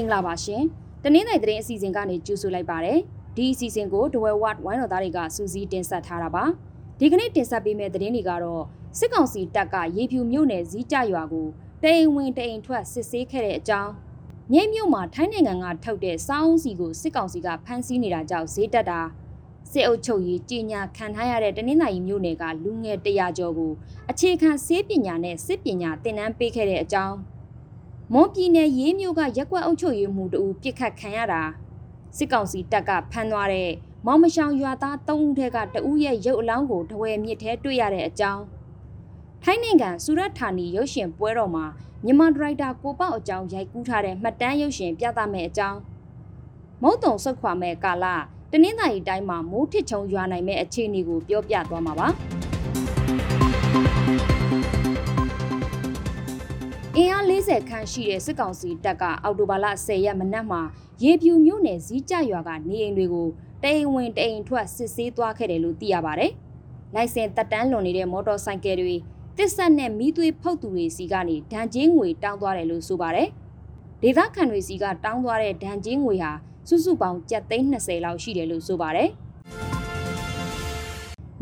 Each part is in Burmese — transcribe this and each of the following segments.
္ဂလာပါရှင်။တနင်္လာသတင်းအစီအစဉ်ကနေကြိုဆိုလိုက်ပါရစေ။ဒီအစီအစဉ်ကိုဒဝဲဝတ်ဝိုင်းတော်သားတွေကစူးစီးတင်ဆက်ထားတာပါ။ဒီကနေ့တင်ဆက်ပေးမယ့်သတင်းတွေကတော့စစ်ကောင်စီတပ်ကရေဖြူမြို့နယ်ဇီးကြရွာကိုတအိမ်ဝင်တအိမ်ထွက်စစ်ဆေးခဲ့တဲ့အကြောင်းမြိတ်မြို့မှာထိုင်းနိုင်ငံကထုတ်တဲ့စောင်းစီကိုစစ်ကောင်စီကဖမ်းဆီးနေတာကြောင့်ဈေးတက်တာစစ်အုပ်ချုပ်ရေးကြီးညာခံထားရတဲ့တနင်္လာရီမြို့နယ်ကလူငယ်100ကျော်ကိုအခြေခံဆေးပညာနဲ့စစ်ပညာသင်တန်းပေးခဲ့တဲ့အကြောင်း မွန်ပြည်နယ်ရေးမြို့ကရက်ကွက်အုပ်ချုပ်ရေးမှူးတူပြစ်ခတ်ခံရတာစစ်ကောင်စီတပ်ကဖမ်းသွားတဲ့မောင်မရှောင်ရွာသား၃ဦးထဲကတဦးရဲ့ရုပ်အလောင်းကိုတဝဲမြစ်ထဲတွေ့ရတဲ့အကြောင်းထိုင်းနိုင်ငံစူရတ်ဌာနီရုပ်ရှင်ပွဲတော်မှာမြန်မာဒရိုက်တာကိုပေါ့အကြောင်းရိုက်ကူးထားတဲ့မှတ်တမ်းရုပ်ရှင်ပြသမယ့်အကြောင်းမုတ်တုံဆုတ်ခွာမဲ့ကာလတနင်္သာရီတိုင်းမှာမိုးထစ်ချုံရွာနိုင်မဲ့အခြေအနေကိုပြောပြသွားမှာပါ အင်အား40ခန်းရှိတဲ့စစ်ကောင်စီတပ်ကအော်တိုဘာလ10ရက်မနက်မှာရေပြူမြို့နယ်ဇီးကြရွာကနေအိမ်တွေကိုတအိမ်ဝင်တအိမ်ထွက်စစ်ဆေးသွားခဲ့တယ်လို့သိရပါတယ်။လိုင်စင်တက်တန်းလွန်နေတဲ့မော်တော်ဆိုင်ကယ်တွေတစ်ဆက်နဲ့မီးသွေးဖုတ်သူတွေစီကနေဒဏ်ချင်းငွေတောင်းသွားတယ်လို့ဆိုပါတယ်။ဒေသခံတွေစီကတောင်းသွားတဲ့ဒဏ်ချင်းငွေဟာစုစုပေါင်းကျပ်သိန်း20လောက်ရှိတယ်လို့ဆိုပါတယ်။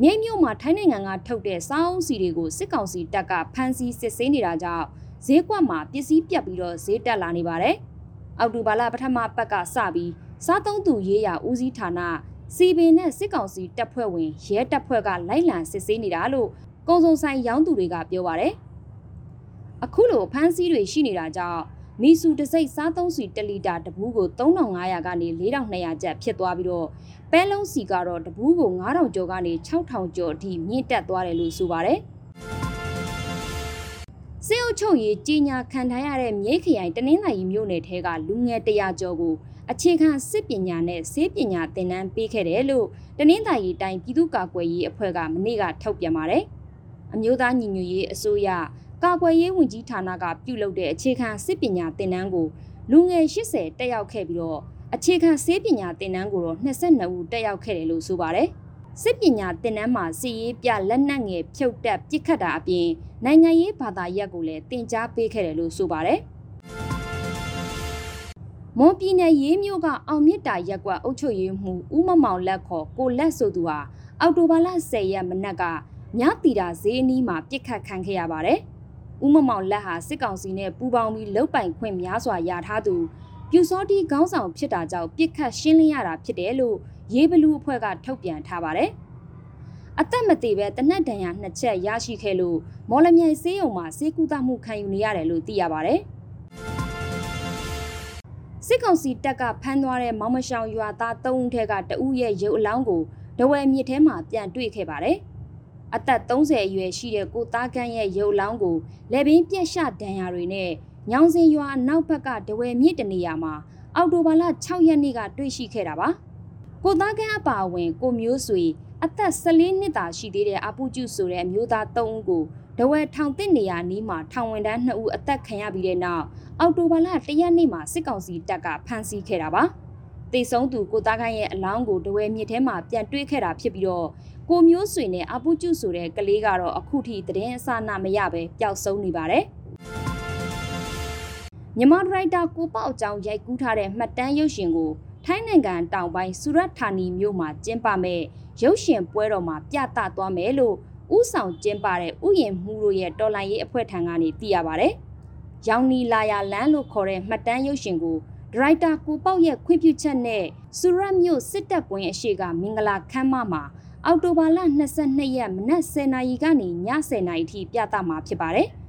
မြိတ်မြို့မှာထိုင်းနိုင်ငံကထုတ်တဲ့စောင်းစီတွေကိုစစ်ကောင်စီတပ်ကဖမ်းဆီးစစ်ဆေးနေတာကြောင့် ဈေးကွက်မှာပစ္စည်းပြတ်ပြီးတော့ဈေးတက်လာနေပါတယ်။အောက်တိုဘာလပထမပတ်ကစပြီးစားသုံးသူရေးရာဦးစီးဌာနစီပင်နဲ့စစ်ကောင်စီတပ်ဖွဲ့ဝင်ရဲတပ်ဖွဲ့ကလိုက်လံစစ်ဆေးနေတာလို့ကုံစုံဆိုင်ရောင်းသူတွေကပြောပါတယ်။အခုလိုဖမ်းဆီးတွေရှိနေတာကြောင့်မီဆူတစိမ့်စားသုံးစီ1လီတာတဘူးကို3500ကနေ4200ကျပ်ဖြစ်သွားပြီးတော့ပဲလုံးစီကတော့တဘူးကို9000ကျော်ကနေ6000ကျော်အထိမြင့်တက်သွားတယ်လို့ဆိုပါတယ်။ စေအုပ်ချုပ်ရေးကြီးညာခံထားရတဲ့မြိတ်ခရိုင်တနင်္သာရီမြို့နယ်ထဲကလူငယ်100ကျော်ကိုအခြေခံစစ်ပညာနဲ့ဆေးပညာသင်တန်းပေးခဲ့တယ်လို့တနင်္သာရီတိုင်းပြည်သူ့ကာကွယ်ရေးအဖွဲ့ကမနေ့ကထုတ်ပြန်ပါတယ်။အမျိုးသားညီညွတ်ရေးအစိုးရကာကွယ်ရေးဝန်ကြီးဌာနကပြုလုပ်တဲ့အခြေခံစစ်ပညာသင်တန်းကိုလူငယ်80တက်ရောက်ခဲ့ပြီးတော့အခြေခံဆေးပညာသင်တန်းကိုတော့22ဦးတက်ရောက်ခဲ့တယ်လို့ဆိုပါတယ်။ စစ်ပညာသင်တန်းမှာစီရေးပြလက်နက်ငယ်ဖြုတ်တက်ပြစ်ခတ်တာအပြင်နိုင်ငံရေးဘာသာရပ်ကိုလည်းတင် जा ပေးခဲ့တယ်လို့ဆိုပါတယ်။မွန်ပြည်နယ်ရေးမြို့ကအောင်မြင့်တာရက်ကွက်အုပ်ချုပ်ရေးမှူးဦးမမောင်လက်ခေါ်ကိုလက်ဆိုသူဟာအောက်တိုဘာလ10ရက်မနက်ကမြတီတာဈေးအနီးမှာပြစ်ခတ်ခံခဲ့ရပါတယ်။ဦးမမောင်လက်ဟာစစ်ကောင်စီနဲ့ပူးပေါင်းပြီးလုတ်ပိုင်ခွင့်များစွာရထားသူ ပြူစောတီခေါင်းဆောင်ဖြစ်တာကြောင့်ပြစ်ခတ်ရှင်းလင်းရတာဖြစ်တယ်လို့ရေးဘလူးအဖွဲ့ကထုတ်ပြန်ထားပါတယ်။အသက်မသေးပဲတနက်ဒဏ်ရာနှစ်ချက်ရရှိခဲ့လို့မော်လမြိုင်ဆေးရုံမှာဆေးကုသမှုခံယူနေရတယ်လို့သိရပါတယ်။စစ်ကောင်စီတပ်ကဖမ်းသွားတဲ့မောင်မရှောင်ရွာသား၃ဦးထဲကတဦးရဲ့ရုပ်အလောင်းကိုဒဝဲမြစ်ထဲမှာပြန်တွေ့ခဲ့ပါတယ်။အသက်30အရွယ်ရှိတဲ့ကိုသားကန်းရဲ့ရုပ်အလောင်းကိုလက်ဘင်းပြက်ရှဒဏ်ရာတွေနဲ့ ညောင်စင်ရွာနောက်ဘက်ကဒဝဲမြစ်တနေရာမှာအောက်တိုဘာလ6ရက်နေ့ကတွေ့ရှိခဲ့တာပါ။ကိုသားကန်းအပါအဝင်ကိုမျိုးဆွေအသက်14နှစ်သာရှိသေးတဲ့အပူကျုဆိုတဲ့အမျိုးသား3ဦးကိုဒဝဲထောင်တစ်နေရာနီးမှာထောင်ဝင်တန်း2ဦးအသက်ခံရပြီးတဲ့နောက်အောက်တိုဘာလ1ရက်နေ့မှာစစ်ကောင်စီတပ်ကဖမ်းဆီးခဲ့တာပါ။တေဆုံးသူကိုသားခိုင်းရဲ့အလောင်းကိုဒဝဲမြစ်ထဲမှာပြန်တွေ့ခဲ့တာဖြစ်ပြီးတော့ကိုမျိုးဆွေနဲ့အပူကျုဆိုတဲ့ကလေးကတော့အခုထိသတင်းအစနာမရပဲပျောက်ဆုံးနေပါတယ်။ မြန်မာဒရိုက်တာကိုပေါ့အကြောင်းရိုက်ကူးထားတဲ့မှတ်တမ်းရုပ်ရှင်ကိုထိုင်းနိုင်ငံတောင်ပိုင်းစူရတ်ဌာနီမြို့မှာကျင်းပမဲ့ရုပ်ရှင်ပွဲတော်မှာပြသသွားမယ်လို့ဥဆောင်ကျင်းပတဲ့ဥယျာဉ်မှုတို့ရဲ့တော်လိုင်းရေးအဖွဲ့ထံကနေသိရပါဗျ။ရောင်နီလာယာလန်းလို့ခေါ်တဲ့မှတ်တမ်းရုပ်ရှင်ကိုဒရိုက်တာကိုပေါ့ရဲ့ခွင့်ပြုချက်နဲ့စူရတ်မြို့စစ်တပ်ပွင့်အရှိကမင်္ဂလာခမ်းမမှာအောက်တိုဘာလ22ရက်မနက်10:00နာရီကနေည10:00နာရီထိပြသမှာဖြစ်ပါတယ်။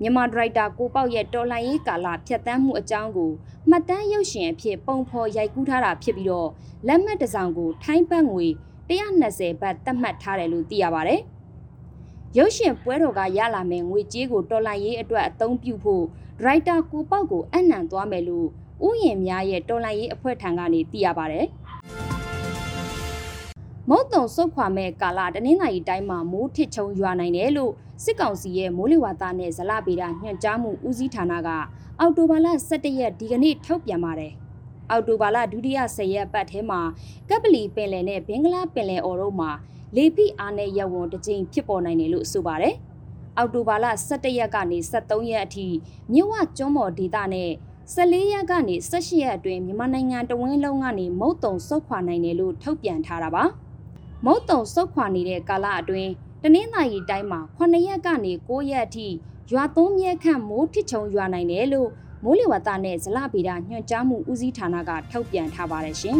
မြန်မာဒရိုက်တာကိုပေါ့ရဲ့တော်လိုင်းရေးကာလဖြတ်တန်းမှုအကြောင်းကိုမှတ်တမ်းရုပ်ရှင်အဖြစ်ပုံဖော်ရိုက်ကူးထားတာဖြစ်ပြီးတော့လက်မှတ်တစ်စောင်ကိုထိုင်းဘတ်ငွေ120ဘတ်သတ်မှတ်ထားတယ်လို့သိရပါတယ်။ရုပ်ရှင်ပွဲတော်ကရလာမယ့်ငွေကြေးကိုတော်လိုင်းရေးအတွက်အသုံးပြုဖို့ဒရိုက်တာကိုပေါ့ကိုအနံသွားမယ်လို့ဥယျာဉ်များရဲ့တော်လိုင်းရေးအဖွဲ့ထံကနေသိရပါတယ်။ မုတ်တုံစုတ်ခွာမဲ့ကာလတနင်္လာရီတိုင်းမှာမိုးထစ်ချုံရွာနိုင်တယ်လို့စစ်ကောင်စီရဲ့မိုးလေဝသနဲ့ဇလဗေဒညွှန်ကြားမှုဦးစီးဌာနကအော်တိုဘာလ17ရက်ဒီကနေ့ထုတ်ပြန်ပါတယ်။အော်တိုဘာလဒုတိယ10ရက်ပတ်ထဲမှာကပ်ပလီပင်လယ်နဲ့ဘင်္ဂလားပင်လယ်အော်တို့မှာလေဖိအားနဲ့ရဝွန်တစ်ကြိမ်ဖြစ်ပေါ်နိုင်တယ်လို့ဆိုပါတယ်။အော်တိုဘာလ17ရက်ကနေ23ရက်အထိမြဝကျွန်းမော်ဒေသနဲ့14ရက်ကနေ18ရက်အတွင်းမြန်မာနိုင်ငံတဝင်းလုံးကနေမုတ်တုံဆုတ်ခွာနိုင်တယ်လို့ထုတ်ပြန်ထားတာပါ မုတ်တုံဆုတ်ခွာနေတဲ့ကာလအတွင်းတနင်္သာရီတိုင်းမှာ9ရက်ကနေ9ရက်အထိရွာသွန်းမြဲခန့်မိုးထစ်ချုံရွာနိုင်တယ်လို့မိုးလေဝသနဲ့ဇလဗေဒညွှန်ကြားမှုဦးစီးဌာနကထုတ်ပြန်ထားပါတယ်ရှင်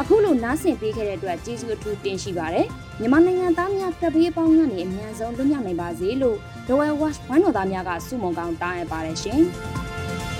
အခုလိုနားဆင်ပေးခဲ့တဲ့အတွက်ကျေးဇူးအထူးတင်ရှိပါတယ်မြန်မာနိုင်ငံသားများကပ်ဘေးပေါင်းကနေအမြန်ဆုံးလွတ်မြောက်နိုင်ပါစေလို့ The Well Watch ဝိုင်းတော်သားများကစုမုံကောင်းတောင်းအပ်ပါတယ်ရှင်။